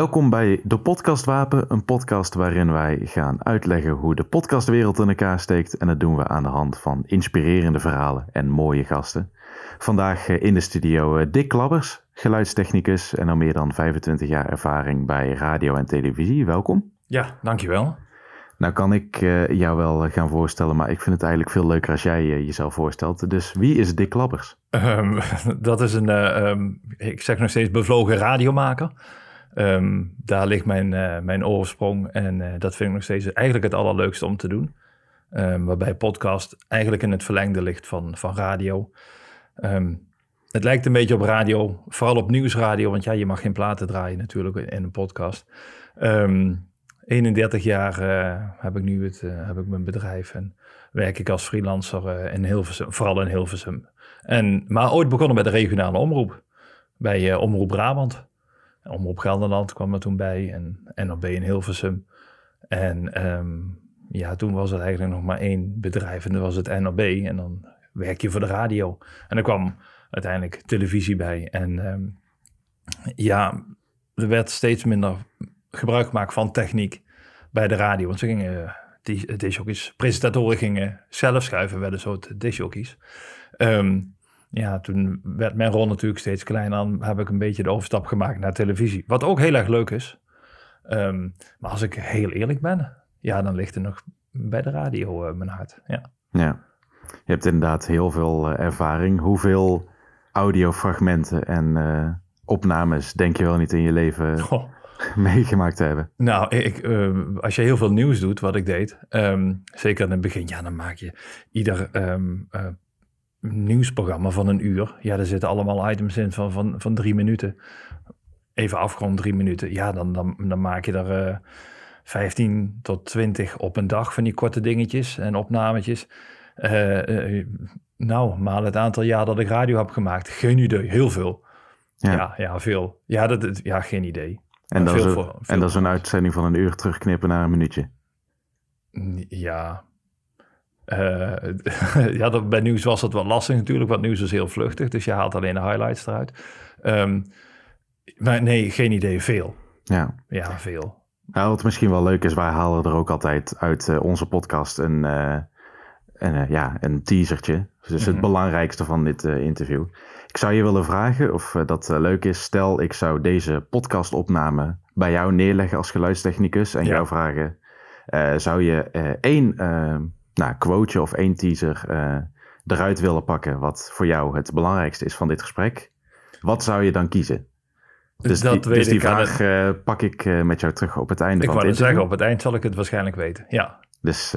Welkom bij De Podcast Wapen, een podcast waarin wij gaan uitleggen hoe de podcastwereld in elkaar steekt. En dat doen we aan de hand van inspirerende verhalen en mooie gasten. Vandaag eh, in de studio eh, Dick Klabbers, geluidstechnicus en al meer dan 25 jaar ervaring bij radio en televisie. Welkom. Ja, dankjewel. Nou kan ik uh, jou wel gaan voorstellen, maar ik vind het eigenlijk veel leuker als jij jezelf voorstelt. Dus wie is Dick Klabbers? Um, dat is een, uh, um, ik zeg nog steeds bevlogen radiomaker. Um, daar ligt mijn, mijn oorsprong en dat vind ik nog steeds eigenlijk het allerleukste om te doen. waarbij podcast eigenlijk in het verlengde ligt van, van radio. het lijkt een beetje op radio, vooral op nieuwsradio, want ja, je mag geen platen draaien natuurlijk in een podcast. 31 jaar uh, heb ik nu het, heb ik mijn bedrijf en werk ik als freelancer in Hilversum, vooral in Hilversum. En, maar ooit begonnen bij de regionale omroep, bij Omroep Brabant. Omroep Gelderland kwam er toen bij en NOB in Hilversum. En um, ja, toen was het eigenlijk nog maar één bedrijf en dat was het NOB. En dan werk je voor de radio. En er kwam uiteindelijk televisie bij. En um, ja, er werd steeds minder gebruik gemaakt van techniek bij de radio. Want ze gingen, die disjockeys, presentatoren gingen zelf schuiven, werden soort disjockeys. Um, ja, toen werd mijn rol natuurlijk steeds kleiner. Dan heb ik een beetje de overstap gemaakt naar televisie. Wat ook heel erg leuk is. Um, maar als ik heel eerlijk ben, ja, dan ligt er nog bij de radio uh, mijn hart. Ja. ja, je hebt inderdaad heel veel uh, ervaring. Hoeveel audiofragmenten en uh, opnames denk je wel niet in je leven meegemaakt hebben? Nou, ik, als je heel veel nieuws doet, wat ik deed, um, zeker in het begin, ja, dan maak je ieder um, uh, nieuwsprogramma van een uur. Ja, er zitten allemaal items in van, van, van drie minuten. Even afgerond drie minuten. Ja, dan, dan, dan maak je er uh, 15 tot 20 op een dag van die korte dingetjes en opnametjes. nou, maar het aantal jaar dat ik radio heb gemaakt, geen idee, heel veel. Ja, ja, ja veel. Ja, dat, ja, geen idee. En dat, is, veel en dat is een uitzending van een uur terugknippen naar een minuutje. Ja. Uh, ja, dat, bij nieuws was het wat lastig natuurlijk, want nieuws is heel vluchtig. Dus je haalt alleen de highlights eruit. Um, maar nee, geen idee. Veel. Ja. Ja, veel. Nou, wat misschien wel leuk is, wij halen er ook altijd uit uh, onze podcast een, uh, een, ja, een teasertje. Dus mm -hmm. het mhm. belangrijkste van dit interview. Ik zou je willen vragen of dat leuk is. Stel, ik zou deze podcastopname bij jou neerleggen als geluidstechnicus en ja. jou vragen: zou je één nou, quoteje of één teaser eruit willen pakken wat voor jou het belangrijkste is van dit gesprek? Wat zou je dan kiezen? Dus dat die, dus die vraag het... pak ik met jou terug op het einde. Ik wou het zeggen, op het eind zal ik het waarschijnlijk weten. Ja. Dus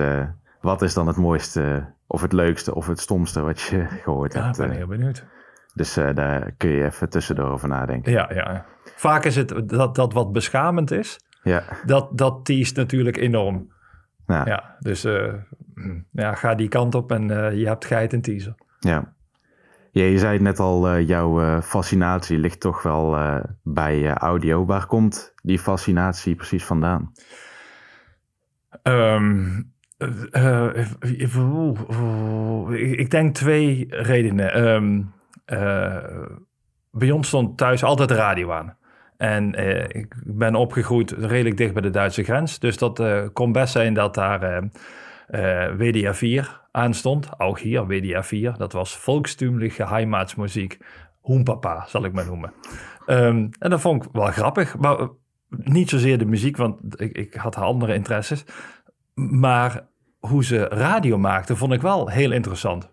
wat is dan het mooiste, of het leukste, of het stomste wat je gehoord ja, hebt? Ik ben heel benieuwd. Dus uh, daar kun je even tussendoor over nadenken. Ja, ja. Vaak is het dat, dat wat beschamend is, ja. dat, dat teest natuurlijk enorm. Ja. ja dus uh, ja, ga die kant op en uh, je hebt geit en teaser. Ja. ja je zei het net al, jouw fascinatie ligt toch wel bij audio. Waar komt die fascinatie precies vandaan? Um, ik denk twee redenen. Um, bij ons stond thuis altijd de radio aan. En ik ben opgegroeid redelijk dicht bij de Duitse grens. Dus dat kon best zijn dat daar WDR 4 aan stond. Ook hier, WDR 4. Dat was volkstümliche Heimatsmuziek. Hoenpapa, zal ik maar noemen. Um, en dat vond ik wel grappig. Maar niet zozeer de muziek, want ik, ik had andere interesses. Maar hoe ze radio maakten, vond ik wel heel interessant.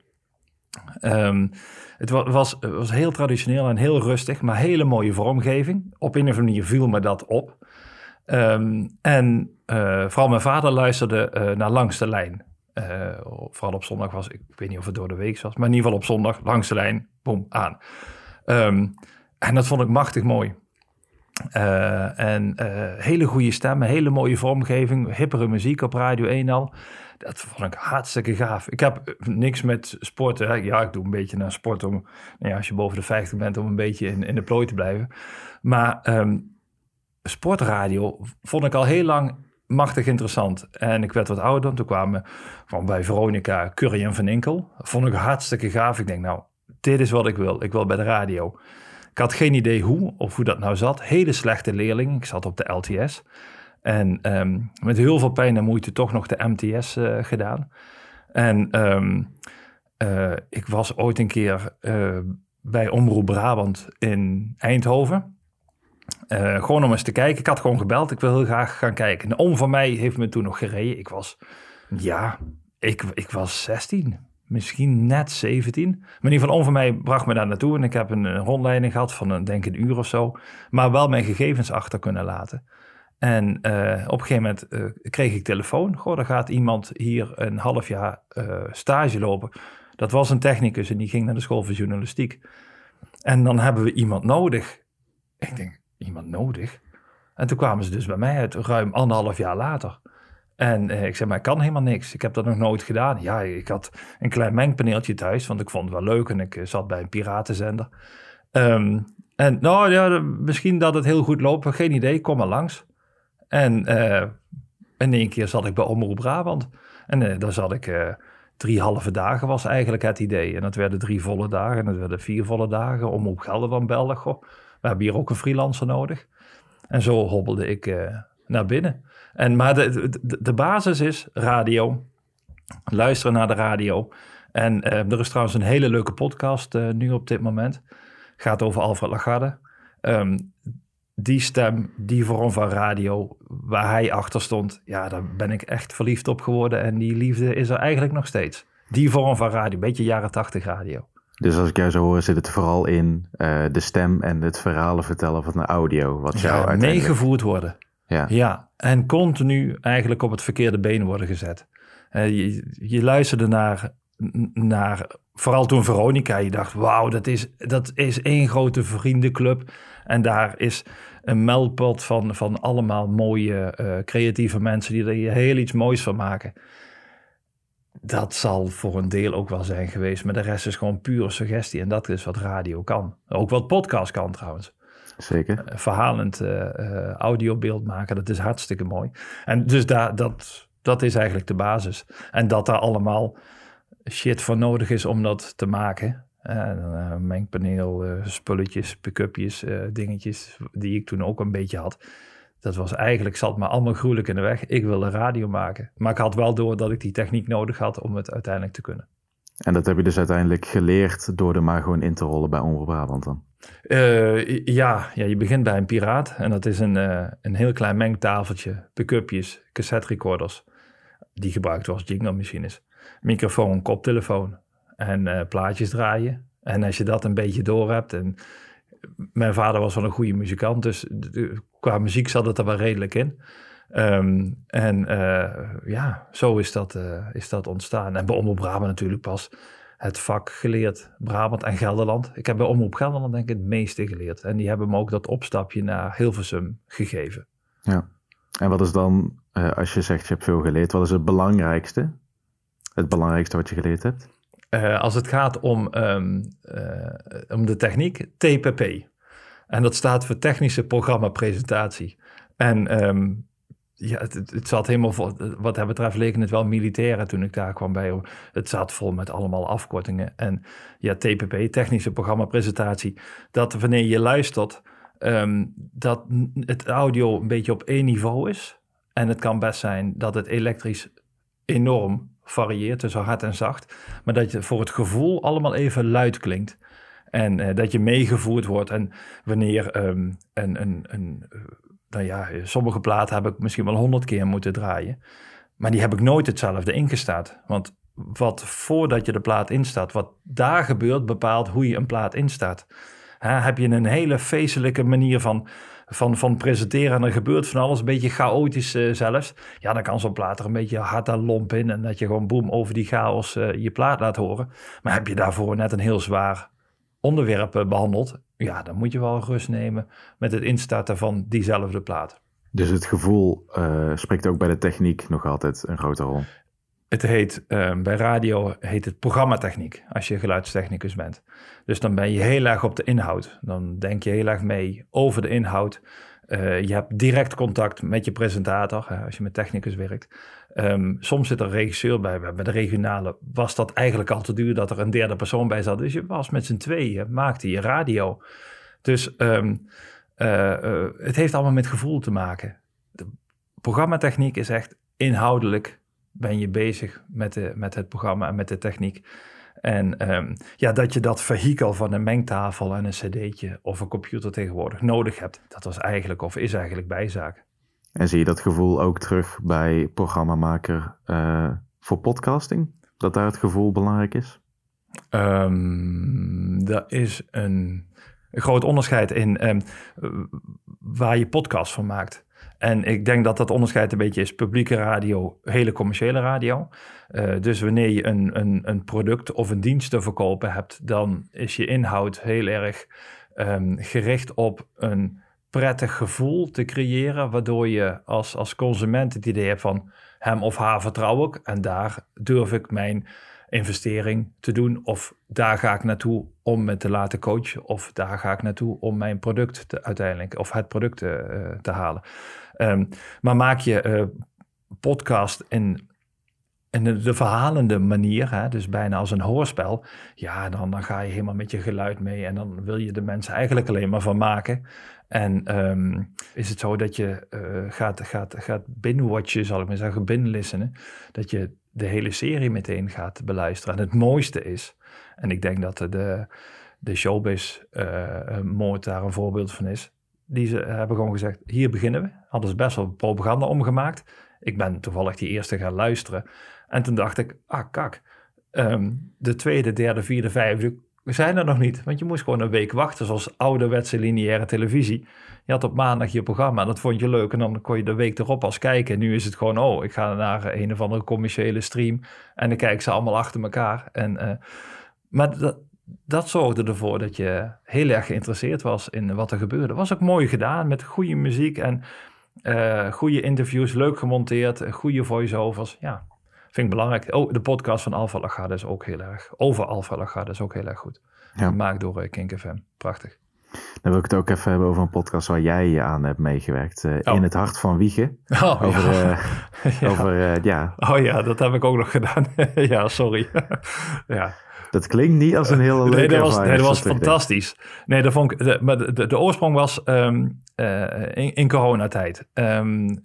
Um, het was, was heel traditioneel en heel rustig, maar hele mooie vormgeving. Op een of andere manier viel me dat op. Um, en uh, vooral mijn vader luisterde uh, naar Langs de Lijn. Uh, vooral op zondag was, ik weet niet of het door de week was, maar in ieder geval op zondag, Langs de Lijn, boom, aan. Um, en dat vond ik machtig mooi. en hele goede stemmen, hele mooie vormgeving, hippere muziek op Radio 1 al. Dat vond ik hartstikke gaaf. Ik heb niks met sporten. Ja, ik doe een beetje naar sport om, nou ja, als je boven de 50 bent, om een beetje in, in de plooi te blijven. Maar um, sportradio vond ik al heel lang machtig interessant. En ik werd wat ouder. Toen kwamen van bij Veronica Curry en Van Inkel. vond ik hartstikke gaaf. Ik denk, nou, dit is wat ik wil. Ik wil bij de radio. Ik had geen idee hoe of hoe dat nou zat. Hele slechte leerling. Ik zat op de LTS. En ehm, met heel veel pijn en moeite toch nog de MTS uh, gedaan. En um, uh, ik was ooit een keer uh, bij Omroep Brabant in Eindhoven. Gewoon om eens te kijken. Ik had gewoon gebeld. Ik wil heel graag gaan kijken. Een oom van mij heeft me toen nog gereden. Ik was, ja, ik, ik was 16 misschien net 17. Maar in ieder geval, om van mij bracht me daar naartoe. En ik heb een, rondleiding gehad van een, denk een uur of zo. Maar wel mijn gegevens achter kunnen laten. En uh, op een gegeven moment kreeg ik telefoon. Goh, er gaat iemand hier een half jaar stage lopen. Dat was een technicus en die ging naar de school voor journalistiek. En dan hebben we iemand nodig. Ik denk, iemand nodig? En toen kwamen ze dus bij mij uit, ruim anderhalf jaar later. En ik zei, maar ik kan helemaal niks. Ik heb dat nog nooit gedaan. Ja, ik had een klein mengpaneeltje thuis, want ik vond het wel leuk. En ik zat bij een piratenzender. Um, en nou ja, misschien dat het heel goed loopt. Geen idee, kom maar langs. En uh, in één keer zat ik bij Omroep Brabant. En uh, daar zat ik drie halve dagen was eigenlijk het idee. En dat werden drie volle dagen en dat werden vier volle dagen. Omroep Gelderland belde, goh, we hebben hier ook een freelancer nodig. En zo hobbelde ik naar binnen. En, maar de, de, basis is radio, luisteren naar de radio. En er is trouwens een hele leuke podcast nu op dit moment. Gaat over Alfred Lagarde. Um, die stem, die vorm van radio, waar hij achter stond, ja, daar ben ik echt verliefd op geworden. En die liefde is er eigenlijk nog steeds. Die vorm van radio, een beetje jaren tachtig radio. Dus als ik jou zo hoor, zit het vooral in uh, de stem en het verhalen vertellen van de audio. Wat jou ja, uiteindelijk... meegevoerd worden. Ja. ja, en continu eigenlijk op het verkeerde been worden gezet. Uh, je, je luisterde naar, naar, vooral toen Veronica, je dacht, wauw, dat is, dat is één grote vriendenclub. En daar is een meldpot van, van allemaal mooie, uh, creatieve mensen die er heel iets moois van maken. Dat zal voor een deel ook wel zijn geweest, maar de rest is gewoon pure suggestie. En dat is wat radio kan. Ook wat podcast kan trouwens. Zeker. Uh, verhalend uh, audiobeeld maken, dat is hartstikke mooi. En dus daar, dat, dat is eigenlijk de basis. En dat daar allemaal shit voor nodig is om dat te maken. Uh, mengpaneel, spulletjes, pick-upjes, dingetjes, die ik toen ook een beetje had. Dat was eigenlijk, zat me allemaal gruwelijk in de weg. Ik wilde radio maken. Maar ik had wel door dat ik die techniek nodig had om het uiteindelijk te kunnen. En dat heb je dus uiteindelijk geleerd door er maar gewoon in te rollen bij Omroep Brabant dan? ja, ja, je begint bij een piraat. En dat is een, een heel klein mengtafeltje, pick-upjes, cassette recorders. Die gebruikt was jingle machines. Microfoon, koptelefoon en uh, plaatjes draaien. En als je dat een beetje door hebt. En mijn vader was wel een goede muzikant, dus qua muziek zat het er wel redelijk in. Um, en uh, ja, zo is dat, uh, is dat ontstaan. En bij Omroep Brabant natuurlijk pas het vak geleerd. Brabant en Gelderland. Ik heb bij Omroep Gelderland denk ik het meeste geleerd. En die hebben me ook dat opstapje naar Hilversum gegeven. Ja. En wat is dan, uh, als je zegt je hebt veel geleerd, wat is het belangrijkste? Het belangrijkste wat je geleerd hebt? Uh, als het gaat om, uh, om de techniek, TPP. En dat staat voor Technische Programma-presentatie. En um, ja, het, zat helemaal vol, wat dat betreft leken het wel militairen toen ik daar kwam bij. Het zat vol met allemaal afkortingen. En ja, TPP, Technische Programma-presentatie, dat wanneer je luistert, um, dat het audio een beetje op één niveau is. En het kan best zijn dat het elektrisch enorm varieert tussen hard en zacht. Maar dat je voor het gevoel allemaal even luid klinkt. En uh, dat je meegevoerd wordt. En wanneer um, een, een, een, nou ja, sommige platen heb ik misschien wel honderd keer moeten draaien. Maar die heb ik nooit hetzelfde ingestaat. Want wat voordat je de plaat instaat, wat daar gebeurt, bepaalt hoe je een plaat instaat. Heb je een hele feestelijke manier van van, van presenteren en er gebeurt van alles, een beetje chaotisch uh, zelfs. Ja, dan kan zo'n plaat er een beetje hard aan lomp in en dat je gewoon boem over die chaos uh, je plaat laat horen. Maar heb je daarvoor net een heel zwaar onderwerp uh, behandeld, ja, dan moet je wel rust nemen met het instarten van diezelfde plaat. Dus het gevoel spreekt ook bij de techniek nog altijd een grote rol? Het heet, bij radio heet het programmatechniek, als je geluidstechnicus bent. Dus dan ben je heel erg op de inhoud. Dan denk je heel erg mee over de inhoud. Uh, je hebt direct contact met je presentator, als je met technicus werkt. Um, soms zit er regisseur bij. Bij de regionale was dat eigenlijk al te duur dat er een derde persoon bij zat. Dus je was met z'n tweeën, maakte je radio. Dus ehm, eh, eh, het heeft allemaal met gevoel te maken. De programmatechniek is echt inhoudelijk ben je bezig met, de, met het programma en met de techniek. En ehm, ja, dat je dat vehikel van een mengtafel en een cd'tje of een computer tegenwoordig nodig hebt, dat was eigenlijk of is eigenlijk bijzaak. En zie je dat gevoel ook terug bij programmamaker uh, voor podcasting? Dat daar het gevoel belangrijk is? Um, dat is een, groot onderscheid in um, waar je podcast van maakt. En ik denk dat dat onderscheid een beetje is publieke radio, hele commerciële radio. Uh, dus wanneer je een, een, een product of een dienst te verkopen hebt, dan is je inhoud heel erg um, gericht op een prettig gevoel te creëren, waardoor je als, als consument het idee hebt van hem of haar vertrouw ik en daar durf ik mijn investering te doen of daar ga ik naartoe om me te laten coachen of daar ga ik naartoe om mijn product te, uiteindelijk of het product te, uh, te halen. Um, maar maak je uh, podcast in en de, de, verhalende manier, hè, dus bijna als een hoorspel, ja, dan, dan ga je helemaal met je geluid mee en dan wil je de mensen eigenlijk alleen maar van maken. En um, is het zo dat je uh, gaat, gaat, gaat binwatchen, zal ik maar zeggen, binlistenen, dat je de hele serie meteen gaat beluisteren. En het mooiste is, en ik denk dat de, de showbiz-moord uh, daar een voorbeeld van is, die ze hebben gewoon gezegd, hier beginnen we. Hadden ze best wel propaganda omgemaakt. Ik ben toevallig die eerste gaan luisteren. En toen dacht ik, ah kak, um, de tweede, derde, vierde, vijfde zijn er nog niet. Want je moest gewoon een week wachten, zoals ouderwetse lineaire televisie. Je had op maandag je programma dat vond je leuk. En dan kon je de week erop als kijken. En nu is het gewoon, oh, ik ga naar een of andere commerciële stream. En dan kijk ze allemaal achter elkaar. En, uh, maar dat, dat zorgde ervoor dat je heel erg geïnteresseerd was in wat er gebeurde. Was ook mooi gedaan met goede muziek en uh, goede interviews, leuk gemonteerd, goede voice-overs. Ja, vind ik belangrijk. Oh, de podcast van Alpha Lagarde is ook heel erg. Over Alpha Lagarde is ook heel erg goed. Ja. Gemaakt door uh, Kink FM. Prachtig. Dan wil ik het ook even hebben over een podcast waar jij aan hebt meegewerkt. Uh, oh. In het hart van Wiegen. Oh, over, ja. Uh, ja. over ja. Oh ja, dat heb ik ook nog gedaan. ja, sorry. ja. Dat klinkt niet als een hele leuke Nee, dat was, nee, dat was fantastisch. Nee, dat vond ik, de, maar de, de, de oorsprong was um, uh, in, in coronatijd. Um,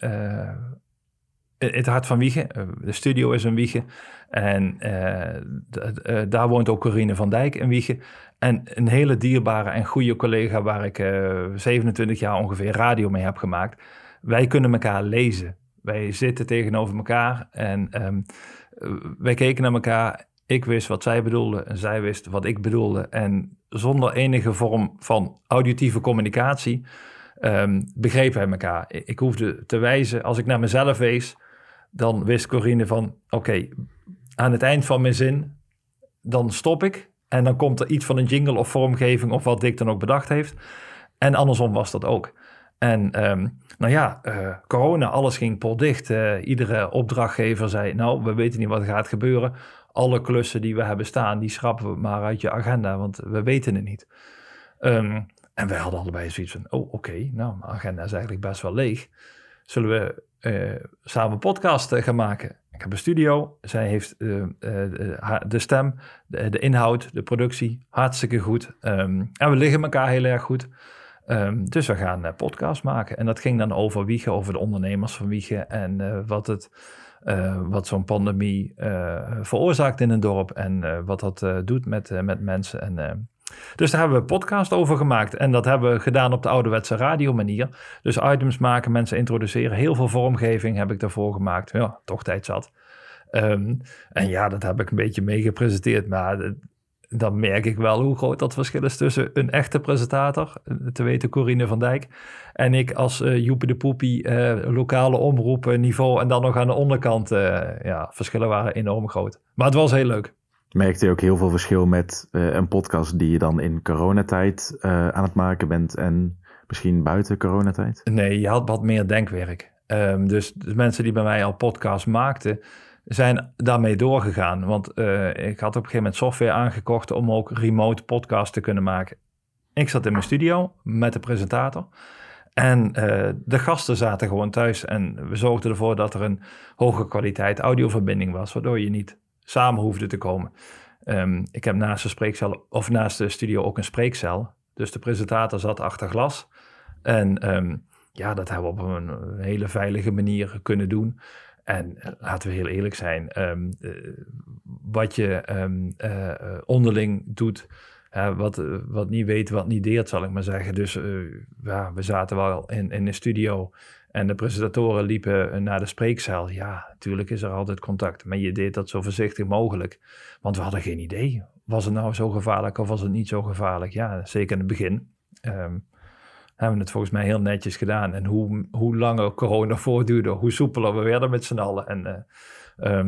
het hart van Wiegen. De studio is in Wiegen. En uh, daar woont ook Corine van Dijk in Wiegen. En een hele dierbare en goede collega waar ik 27 jaar ongeveer radio mee heb gemaakt. Wij kunnen elkaar lezen. Wij zitten tegenover elkaar en um, wij keken naar elkaar ik wist wat zij bedoelde en zij wist wat ik bedoelde. En zonder enige vorm van auditieve communicatie um, begrepen wij elkaar. Ik hoefde te wijzen, als ik naar mezelf wees, dan wist Corine van, oké, aan het eind van mijn zin, dan stop ik. En dan komt er iets van een jingle of vormgeving of wat Dick dan ook bedacht heeft. En andersom was dat ook. En um, nou ja, uh, corona, alles ging potdicht. Uh, iedere opdrachtgever zei, nou, we weten niet wat gaat gebeuren alle klussen die we hebben staan, die schrappen we maar uit je agenda, want we weten het niet. Um, en wij hadden allebei zoiets van, oh oké, nou, mijn agenda is eigenlijk best wel leeg. Zullen we uh, samen een podcast uh, gaan maken? Ik heb een studio, zij heeft uh, de stem, de, inhoud, de productie, hartstikke goed. Um, en we liggen elkaar heel erg goed. Um, dus we gaan podcast maken. En dat ging dan over Wiegen, over de ondernemers van Wiegen en wat het wat zo'n pandemie veroorzaakt in een dorp en wat dat doet met, met mensen. En, dus daar hebben we een podcast over gemaakt. En dat hebben we gedaan op de ouderwetse radiomanier. Dus items maken, mensen introduceren. Heel veel vormgeving heb ik daarvoor gemaakt. Ja, toch tijd zat. Um, en ja, dat heb ik een beetje meegepresenteerd. Maar dan merk ik wel hoe groot dat verschil is tussen een echte presentator, te weten Corine van Dijk, en ik als uh, Joepie de Poepie, uh, lokale omroep niveau en dan nog aan de onderkant. Ja, verschillen waren enorm groot. Maar het was heel leuk. Merkte je ook heel veel verschil met een podcast die je dan in coronatijd aan het maken bent en misschien buiten coronatijd? Nee, je had wat meer denkwerk. Um, dus de mensen die bij mij al podcast maakten, zijn daarmee doorgegaan. Want uh, ik had op een gegeven moment software aangekocht om ook remote podcast te kunnen maken. Ik zat in mijn studio met de presentator. En de gasten zaten gewoon thuis. En we zorgden ervoor dat er een hoge kwaliteit audioverbinding was, waardoor je niet samen hoefde te komen. Um, ik heb naast de spreekcel, of naast de studio ook een spreekcel. Dus de presentator zat achter glas. En ehm, ja, dat hebben we op een hele veilige manier kunnen doen. En eh, laten we heel eerlijk zijn, ehm, eh, wat je um, onderling doet, wat, wat niet weet, wat niet deert, zal ik maar zeggen. Dus ja, we zaten wel in, in de studio en de presentatoren liepen naar de spreekzaal. Ja, natuurlijk is er altijd contact, maar je deed dat zo voorzichtig mogelijk. Want we hadden geen idee. Was het nou zo gevaarlijk of was het niet zo gevaarlijk? Ja, zeker in het begin. Um, hebben we het volgens mij heel netjes gedaan. En hoe, hoe langer corona voortduurde, hoe soepeler we werden met z'n allen. En, uh,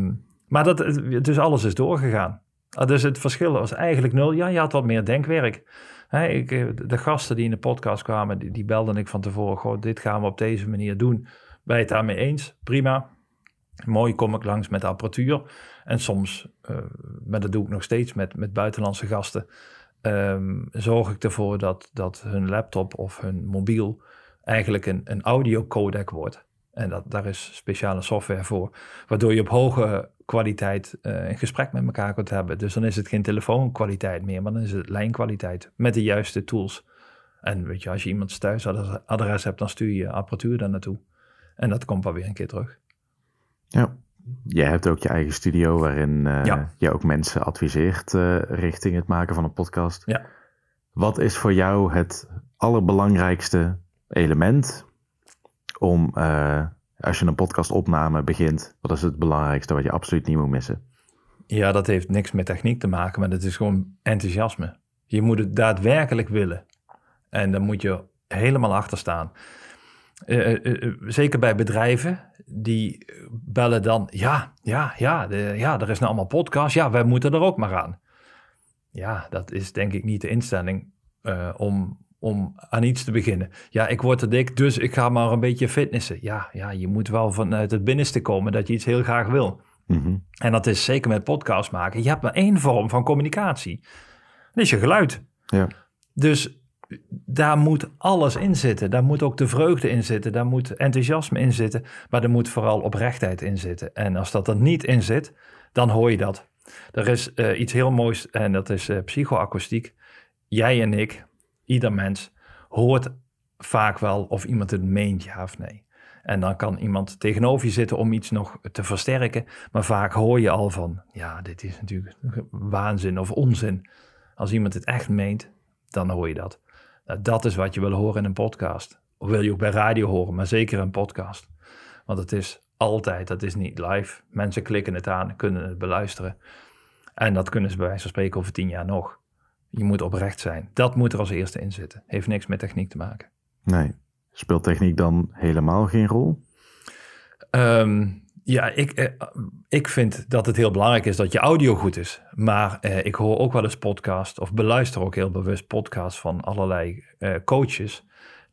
maar dat, dus alles is doorgegaan. Ah, dus het verschil was eigenlijk nul. Ja, je had wat meer denkwerk. ik, eh, de gasten die in de podcast kwamen, die, belden ik van tevoren. Goh, dit gaan we op deze manier doen. Ben je het daarmee eens? Prima. Mooi kom ik langs met apparatuur. En soms, uh, maar dat doe ik nog steeds met, met buitenlandse gasten um, zorg ik ervoor dat, dat hun laptop of hun mobiel eigenlijk een, een audio codec wordt. En dat, daar is speciale software voor, waardoor je op hoge kwaliteit uh, een gesprek met elkaar kunt hebben. Dus dan is het geen telefoonkwaliteit meer, maar dan is het lijnkwaliteit met de juiste tools. En weet je, als je iemands thuisadres hebt, dan stuur je apparatuur daar naartoe. En dat komt wel weer een keer terug. Ja, jij hebt ook je eigen studio waarin uh, je ook mensen adviseert uh, richting het maken van een podcast. Ja. Wat is voor jou het allerbelangrijkste element om, als je een podcastopname begint, wat is het belangrijkste wat je absoluut niet moet missen? Ja, dat heeft niks met techniek te maken, maar dat is gewoon enthousiasme. Je moet het daadwerkelijk willen. En dan moet je helemaal achter staan. zeker bij bedrijven die bellen dan, ja, ja, ja, ja, er is nou allemaal podcast, ja, wij moeten er ook maar aan. Ja, dat is denk ik niet de instelling om, om aan iets te beginnen. Ja, ik word te dik, dus ik ga maar een beetje fitnessen. Ja, ja je moet wel vanuit het binnenste komen dat je iets heel graag wil. Mm -hmm. En dat is zeker met podcast maken. Je hebt maar één vorm van communicatie. Dat is je geluid. Ja. Dus daar moet alles in zitten. Daar moet ook de vreugde in zitten. Daar moet enthousiasme in zitten. Maar er moet vooral oprechtheid in zitten. En als dat er niet in zit, dan hoor je dat. Er is uh, iets heel moois en dat is uh, psychoakoestiek. Jij en ik, ieder mens, hoort vaak wel of iemand het meent, ja of nee. En dan kan iemand tegenover je zitten om iets nog te versterken. Maar vaak hoor je al van, ja, dit is natuurlijk waanzin of onzin. Als iemand het echt meent, dan hoor je dat. Nou, dat is wat je wil horen in een podcast. Of wil je ook bij radio horen, maar zeker een podcast. Want het is altijd, dat is niet live. Mensen klikken het aan, kunnen het beluisteren. En dat kunnen ze bij wijze van spreken over tien jaar nog. Je moet oprecht zijn. Dat moet er als eerste in zitten. Heeft niks met techniek te maken. Nee. Speelt techniek dan helemaal geen rol? Um, ja, ik, eh, ik vind dat het heel belangrijk is dat je audio goed is. Maar eh, ik hoor ook wel eens podcast of beluister ook heel bewust podcasts van allerlei eh, coaches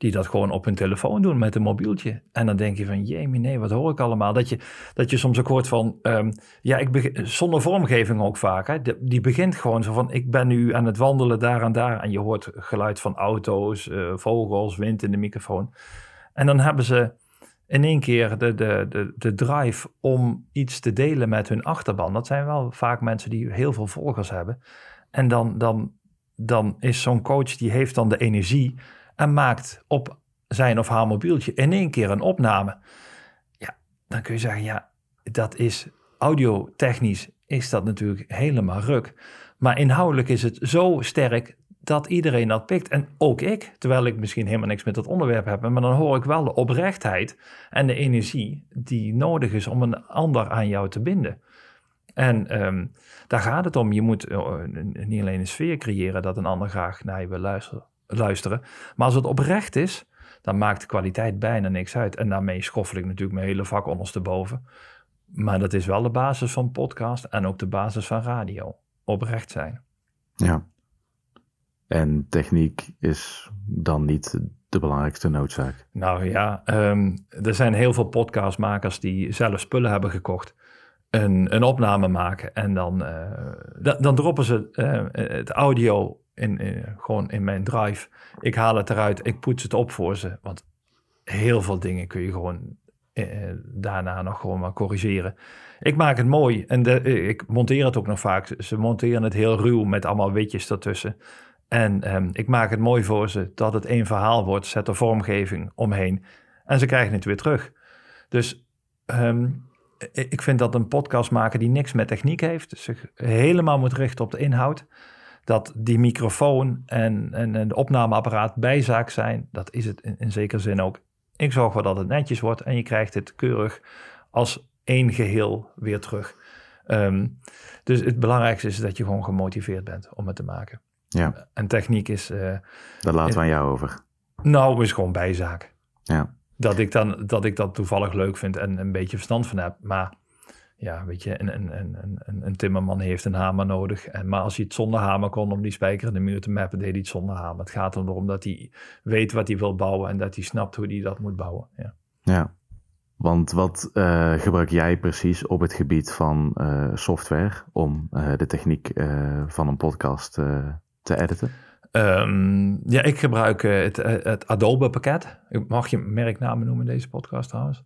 die dat gewoon op hun telefoon doen met een mobieltje. En dan denk je van, jee, nee, wat hoor ik allemaal? Dat je, dat je soms ook hoort van, um, ja, ik begin, zonder vormgeving ook vaak. Hè? die begint gewoon zo van, ik ben nu aan het wandelen daar en daar. En je hoort geluid van auto's, uh, vogels, wind in de microfoon. En dan hebben ze in één keer de, de, de, de drive om iets te delen met hun achterban. Dat zijn wel vaak mensen die heel veel volgers hebben. En dan, dan, dan is zo'n coach, die heeft dan de energie en maakt op zijn of haar mobieltje in één keer een opname. Ja, dan kun je zeggen, ja, dat is audiotechnisch is dat natuurlijk helemaal ruk. Maar inhoudelijk is het zo sterk dat iedereen dat pikt. En ook ik, terwijl ik misschien helemaal niks met dat onderwerp heb, maar dan hoor ik wel de oprechtheid en de energie die nodig is om een ander aan jou te binden. En um, daar gaat het om. Je moet uh, niet alleen een sfeer creëren dat een ander graag naar je wil luisteren, luisteren. Maar als het oprecht is, dan maakt de kwaliteit bijna niks uit. En daarmee schoffel ik natuurlijk mijn hele vak ondersteboven. Maar dat is wel de basis van podcast en ook de basis van radio. Oprecht zijn. Ja. En techniek is dan niet de belangrijkste noodzaak. Nou ja, um, er zijn heel veel podcastmakers die zelf spullen hebben gekocht. Een, een opname maken en dan, uh, dan droppen ze uh, het audio in, gewoon in mijn drive. Ik haal het eruit, ik poets het op voor ze. Want heel veel dingen kun je gewoon uh, daarna nog gewoon maar corrigeren. Ik maak het mooi en de, ik monteer het ook nog vaak. Ze monteren het heel ruw met allemaal witjes ertussen. En ehm, ik maak het mooi voor ze dat het één verhaal wordt, zet er vormgeving omheen en ze krijgen het weer terug. Dus ehm, ik vind dat een podcast maken die niks met techniek heeft, zich helemaal moet richten op de inhoud, dat die microfoon en, en, en de opnameapparaat bijzaak zijn, dat is het in, in zekere zin ook. Ik zorg wel dat het netjes wordt en je krijgt het keurig als één geheel weer terug. Ehm, dus het belangrijkste is dat je gewoon gemotiveerd bent om het te maken. Ja. En techniek is... Uh, Daar laten we aan jou over. Nou, is gewoon bijzaak. Ja. Dat ik, dan, dat ik dat toevallig leuk vind en een beetje verstand van heb. Maar ja, weet je, een, een, een, een, een timmerman heeft een hamer nodig. En, maar als hij het zonder hamer kon om die spijker in de muur te mappen, deed hij het zonder hamer. Het gaat erom dat hij weet wat hij wil bouwen en dat hij snapt hoe hij dat moet bouwen. Ja. ja. Want wat uh, gebruik jij precies op het gebied van uh, software om uh, de techniek van een podcast te editen? Um, ja, ik gebruik het, het Adobe pakket. Mag je merknamen noemen in deze podcast trouwens?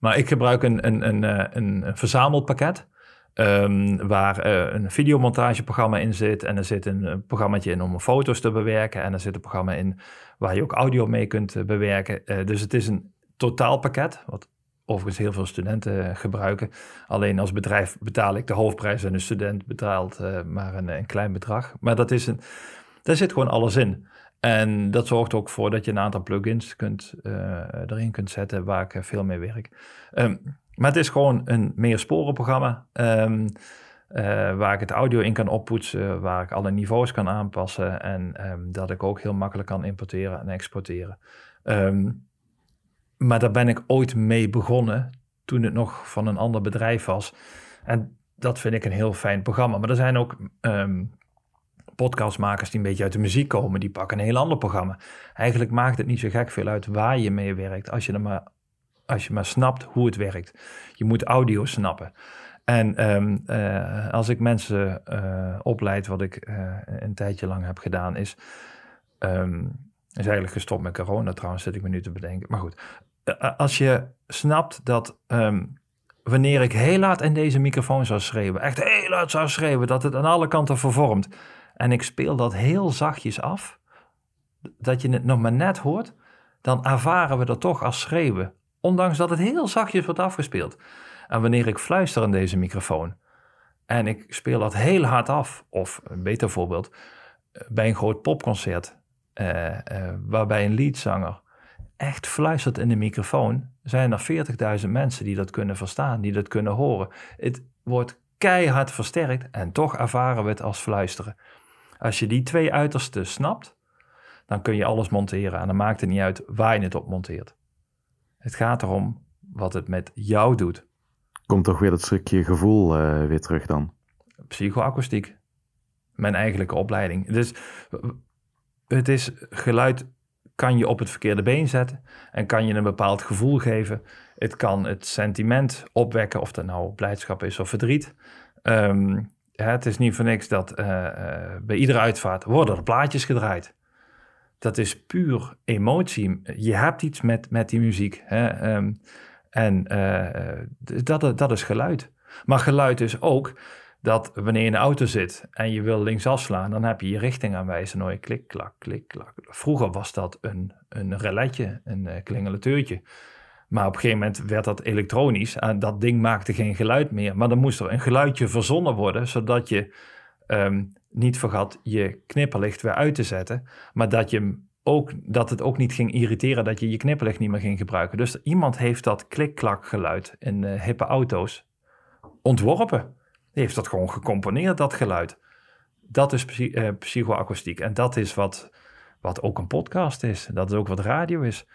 Maar ik gebruik een, een, een, een, een verzameld pakket. Um, waar uh, een videomontageprogramma in zit. En er zit een, een programmaatje in om foto's te bewerken. En er zit een programma in waar je ook audio mee kunt bewerken. Dus het is een totaalpakket, wat overigens heel veel studenten gebruiken. Alleen als bedrijf betaal ik de hoofdprijs en de student betaalt maar een, een, klein bedrag. Maar dat is een, daar zit gewoon alles in. En dat zorgt ook voor dat je een aantal plugins kunt, uh, erin kunt zetten waar ik veel mee werk. Um, maar het is gewoon een meersporenprogramma um, waar ik het audio in kan oppoetsen, waar ik alle niveaus kan aanpassen en um, dat ik ook heel makkelijk kan importeren en exporteren. maar daar ben ik ooit mee begonnen toen het nog van een ander bedrijf was. En dat vind ik een heel fijn programma. Maar er zijn ook podcastmakers die een beetje uit de muziek komen, die pakken een heel ander programma. Eigenlijk maakt het niet zo gek veel uit waar je mee werkt, als je, maar, als je maar snapt hoe het werkt. Je moet audio snappen. En um, uh, als ik mensen uh, opleid, wat ik uh, een tijdje lang heb gedaan, is, um, is eigenlijk gestopt met corona trouwens, zit ik me nu te bedenken. Maar goed, als je snapt dat um, wanneer ik heel laat in deze microfoon zou schreeuwen, echt heel luid zou schreeuwen, dat het aan alle kanten vervormt, en ik speel dat heel zachtjes af, dat je het nog maar net hoort, dan ervaren we dat toch als schreeuwen, ondanks dat het heel zachtjes wordt afgespeeld. En wanneer ik fluister in deze microfoon en ik speel dat heel hard af, of een beter voorbeeld, bij een groot popconcert, uh, uh, waarbij een liedzanger echt fluistert in de microfoon, zijn er 40.000 mensen die dat kunnen verstaan, die dat kunnen horen. Het wordt keihard versterkt en toch ervaren we het als fluisteren. Als je die twee uitersten snapt, dan kun je alles monteren. En dan maakt het niet uit waar je het op monteert. Het gaat erom wat het met jou doet. Komt toch weer dat stukje gevoel uh, weer terug dan? Psychoakoestiek. Mijn eigenlijke opleiding. Dus het is geluid kan je op het verkeerde been zetten en kan je een bepaald gevoel geven. Het kan het sentiment opwekken, of dat nou blijdschap is of verdriet. Um, het is niet voor niks dat uh, uh, bij iedere uitvaart worden er plaatjes gedraaid. Dat is puur emotie. Je hebt iets met, met die muziek. Hè? Um, en uh, dat, dat is geluid. Maar geluid is ook dat wanneer je in de auto zit en je wil linksaf slaan, dan heb je je richting aanwijzen. Dan je klik, klak, klik, klak. Vroeger was dat een, een reletje, een klingeleteurtje. Maar op een gegeven moment werd dat elektronisch. En dat ding maakte geen geluid meer. Maar dan moest er een geluidje verzonnen worden, zodat je um, niet vergat je knipperlicht weer uit te zetten. Maar dat, je ook, dat het ook niet ging irriteren dat je je knipperlicht niet meer ging gebruiken. Dus iemand heeft dat klik-klak geluid in uh, hippe auto's ontworpen. Die heeft dat gewoon gecomponeerd, dat geluid. Dat is psy uh, psychoakoestiek. En dat is wat, wat ook een podcast is. Dat is ook wat radio is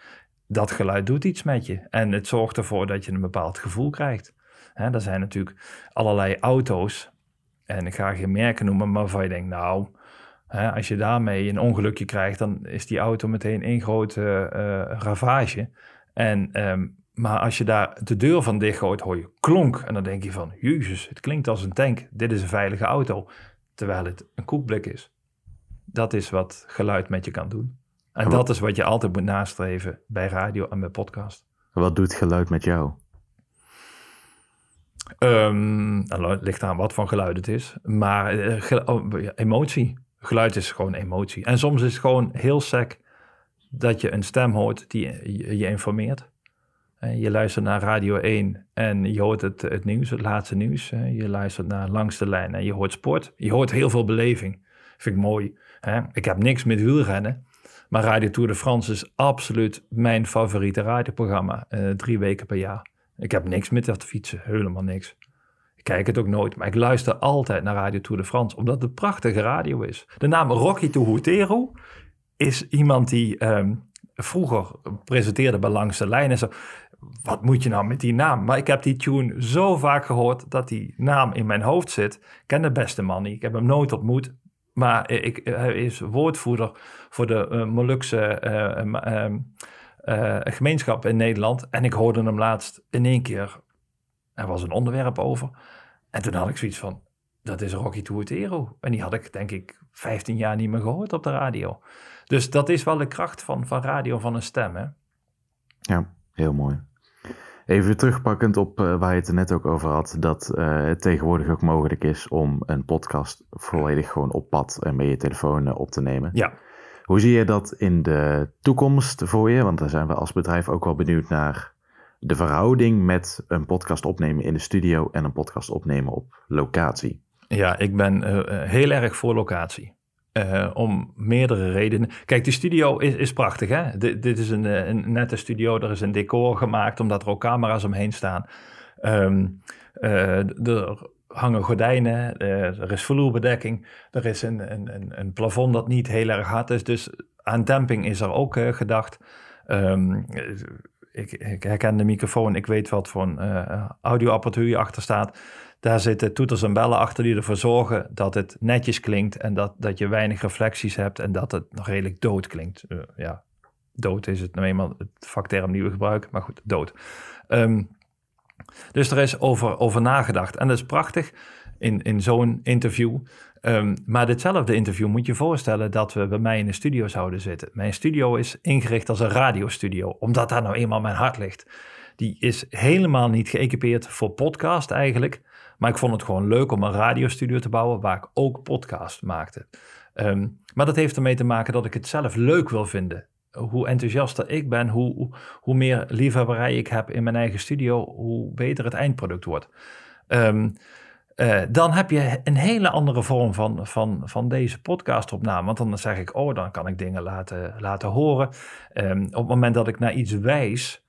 dat geluid doet iets met je. En het zorgt ervoor dat je een bepaald gevoel krijgt. Hè, er zijn natuurlijk allerlei auto's. En ik ga geen merken noemen, maar waarvan je denkt, nou, als je daarmee een ongelukje krijgt, dan is die auto meteen één grote uh, ravage. En, um, maar als je daar de deur van dichtgooit, hoor je klonk. En dan denk je van, jezus, het klinkt als een tank. Dit is een veilige auto. Terwijl het een koekblik is. Dat is wat geluid met je kan doen. En dat is wat je altijd moet nastreven bij radio en bij podcast. Wat doet geluid met jou? Um, nou, ligt aan wat voor geluid het is. Maar uh, oh, emotie. Geluid is gewoon emotie. En soms is het gewoon heel sec dat je een stem hoort die je informeert. Je luistert naar Radio 1 en je hoort het, het nieuws, het laatste nieuws. Je luistert naar Langs de Lijn en je hoort sport. Je hoort heel veel beleving. Vind ik mooi. Ik heb niks met wielrennen. Maar Radio Tour de France is absoluut mijn favoriete radioprogramma. Uh, drie weken per jaar. Ik heb niks met dat fietsen. Helemaal niks. Ik kijk het ook nooit. Maar ik luister altijd naar Radio Tour de France. Omdat het prachtige radio is. De naam Rocky Tuhutero is iemand die ehm, vroeger presenteerde bij Langs de Lijn. En zo, wat moet je nou met die naam? Maar ik heb die tune zo vaak gehoord dat die naam in mijn hoofd zit. Ik ken de beste man niet. Ik heb hem nooit ontmoet. Maar ik, hij is woordvoerder voor de uh, Molukse uh, gemeenschap in Nederland. En ik hoorde hem laatst in één keer. Er was een onderwerp over. En toen had ik zoiets van, dat is Rocky Tuatero. En die had ik denk ik 15 jaar niet meer gehoord op de radio. Dus dat is wel de kracht van, van radio, van een stem. Hè? Ja, heel mooi. Even terugpakkend op uh, waar je het er net ook over had, dat uh, het tegenwoordig ook mogelijk is om een podcast volledig gewoon op pad en met je telefoon uh, op te nemen. Ja. Hoe zie je dat in de toekomst voor je? Want daar zijn we als bedrijf ook wel benieuwd naar de verhouding met een podcast opnemen in de studio en een podcast opnemen op locatie. Ja, ik ben heel erg voor locatie. Uh, om meerdere redenen. Kijk, die studio is, is prachtig. Hè? dit is een, eh, nette studio. Er is een decor gemaakt omdat er ook camera's omheen staan. Uh, er hangen gordijnen. er is vloerbedekking. Er is een, een, een, plafond dat niet heel erg hard is. Dus aan demping is er ook gedacht. Um, ik, herken de microfoon. Ik weet wat voor een audioapparatuur je achter staat. Daar zitten toeters en bellen achter die ervoor zorgen dat het netjes klinkt en dat, dat je weinig reflecties hebt en dat het nog redelijk dood klinkt. Ja, dood is het nou eenmaal het vakterm die we gebruiken, maar goed, dood. Um, dus er is over, over nagedacht en dat is prachtig in, in zo'n interview. Um, maar ditzelfde interview moet je voorstellen dat we bij mij in de studio zouden zitten. Mijn studio is ingericht als een radiostudio, omdat daar nou eenmaal mijn hart ligt. Die is helemaal niet geëquipeerd voor podcast eigenlijk. Maar ik vond het gewoon leuk om een radiostudio te bouwen waar ik ook podcast maakte. Ehm, maar dat heeft ermee te maken dat ik het zelf leuk wil vinden. Hoe enthousiaster ik ben, hoe, hoe meer liefhebberij ik heb in mijn eigen studio, hoe beter het eindproduct wordt. Um, dan heb je een hele andere vorm van, van, van deze podcastopname. Want dan zeg ik, oh, dan kan ik dingen laten, laten horen. Um, op het moment dat ik naar iets wijs,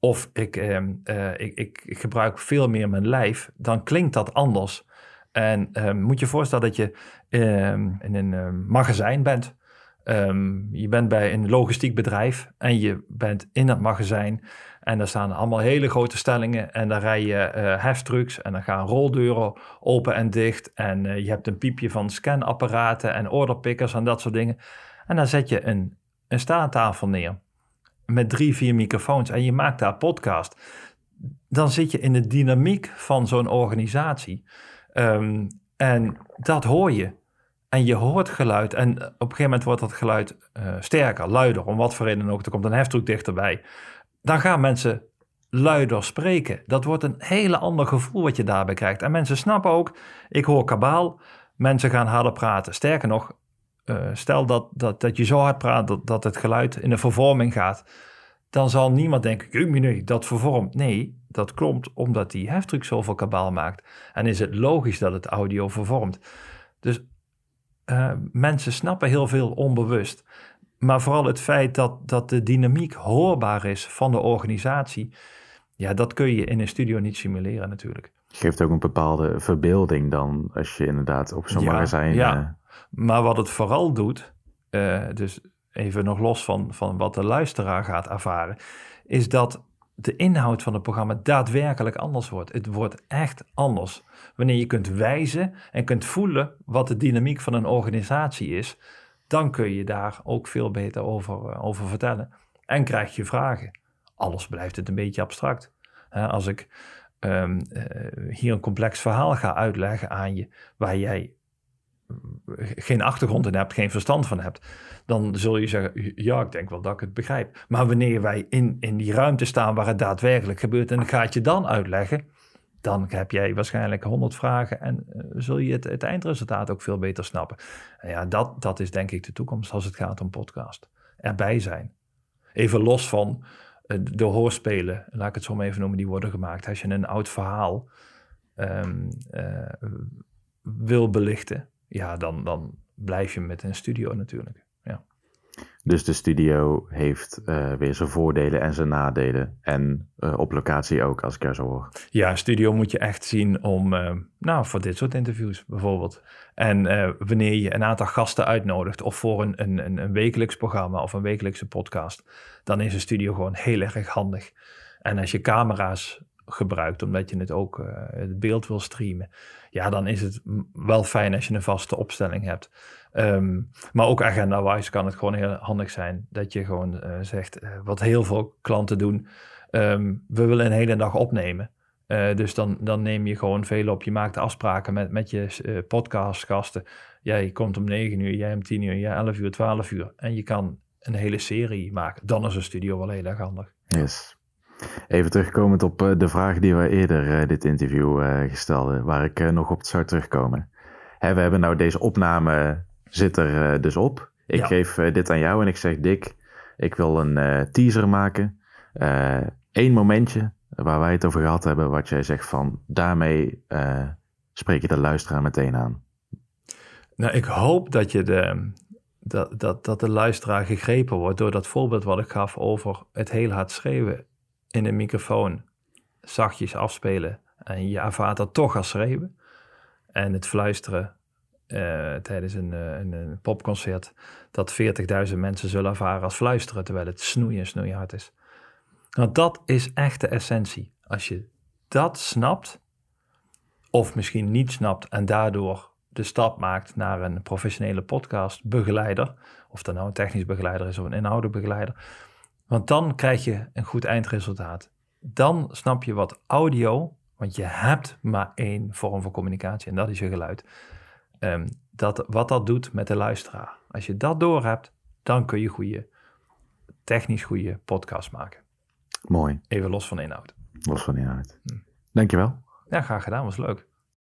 of ik, ehm, eh, ik, ik, ik, gebruik veel meer mijn lijf, dan klinkt dat anders. En ehm, moet je voorstellen dat je ehm, in een magazijn bent. Je bent bij een logistiek bedrijf en je bent in dat magazijn. En daar staan allemaal hele grote stellingen. En daar rij je uh, heftrucks en dan gaan roldeuren open en dicht. En uh, je hebt een piepje van scanapparaten en orderpickers en dat soort dingen. En dan zet je een, een staattafel neer met drie, vier microfoons en je maakt daar podcast, dan zit je in de dynamiek van zo'n organisatie. Ehm, en dat hoor je. En je hoort geluid. En op een gegeven moment wordt dat geluid uh, sterker, luider, om wat voor reden ook. Er komt een heftruck dichterbij. Dan gaan mensen luider spreken. Dat wordt een hele ander gevoel wat je daarbij krijgt. En mensen snappen ook, ik hoor kabaal, mensen gaan harder praten. Sterker nog, uh, stel dat, dat, dat je zo hard praat dat, dat het geluid in de vervorming gaat, dan zal niemand denken, nee, dat vervormt. Nee, dat klopt omdat die heftruck zoveel kabaal maakt. En is het logisch dat het audio vervormt. Dus uh, mensen snappen heel veel onbewust. Maar vooral het feit dat, dat de dynamiek hoorbaar is van de organisatie, ja, dat kun je in een studio niet simuleren natuurlijk. Geeft ook een bepaalde verbeelding dan, als je inderdaad op zo'n ja, magazijn... Ja, uh, maar wat het vooral doet, uh, dus even nog los van, van wat de luisteraar gaat ervaren, is dat de inhoud van het programma daadwerkelijk anders wordt. Het wordt echt anders. Wanneer je kunt wijzen en kunt voelen wat de dynamiek van een organisatie is, dan kun je daar ook veel beter over, uh, over vertellen. En krijg je vragen. Alles blijft het een beetje abstract. als ik um, uh, hier een complex verhaal ga uitleggen aan je, waar jij geen achtergrond in hebt, geen verstand van hebt, dan zul je zeggen, ja, ik denk wel dat ik het begrijp. Maar wanneer wij in, in die ruimte staan waar het daadwerkelijk gebeurt en ik ga het je dan uitleggen, dan heb jij waarschijnlijk 100 vragen en uh, zul je het, eindresultaat ook veel beter snappen. En ja, dat, dat is denk ik de toekomst als het gaat om podcast. Erbij zijn. Even los van uh, de hoorspelen, laat ik het zo maar even noemen, die worden gemaakt. Als je een oud verhaal um, uh, wil belichten, ja, dan, dan blijf je met een studio natuurlijk. Ja. Dus de studio heeft uh, weer zijn voordelen en zijn nadelen. En uh, op locatie ook, als ik er zo hoor. Ja, studio moet je echt zien om, uh, nou, voor dit soort interviews bijvoorbeeld. En wanneer je een aantal gasten uitnodigt, of voor een, een, een wekelijks programma of een wekelijkse podcast, dan is een studio gewoon heel erg handig. En als je camera's gebruikt, omdat je het ook het beeld wil streamen, ja, dan is het wel fijn als je een vaste opstelling hebt. Um, maar ook agenda-wise kan het gewoon heel handig zijn dat je gewoon uh, zegt, uh, wat heel veel klanten doen, um, we willen een hele dag opnemen. Dus dan, dan neem je gewoon veel op. Je maakt afspraken met, met je podcastgasten. Jij komt om 9 uur, jij om 10 uur, jij 11 uur, 12 uur. En je kan een hele serie maken. Dan is een studio wel heel erg handig. Yes. Even terugkomend op de vraag die we eerder dit interview gestelden, waar ik nog op zou terugkomen. Hè, we hebben nou deze opname zit er dus op. Ik ja. geef dit aan jou en ik zeg: Dick, ik wil een teaser maken. Eén momentje waar wij het over gehad hebben, wat jij zegt van daarmee spreek je de luisteraar meteen aan. Nou, ik hoop dat, je de, dat, dat, dat de luisteraar gegrepen wordt door dat voorbeeld wat ik gaf over het heel hard schreeuwen in de microfoon, zachtjes afspelen en je ervaart dat toch als schreeuwen. En het fluisteren uh, tijdens een, een, een, popconcert dat 40.000 mensen zullen ervaren als fluisteren, terwijl het snoeien snoeihard is. Want dat is echt de essentie. Als je dat snapt, of misschien niet snapt en daardoor de stap maakt naar een professionele podcastbegeleider, of dat nou een technisch begeleider is of een inhoudelijk begeleider, want dan krijg je een goed eindresultaat. Dan snap je wat audio, want je hebt maar één vorm van communicatie en dat is je geluid um, dat, wat dat doet met de luisteraar. Als je dat doorhebt, dan kun je goede, technisch goede podcast maken. Mooi. Even los van inhoud. Los van inhoud. Hm. Dankjewel. Ja, graag gedaan. Was leuk.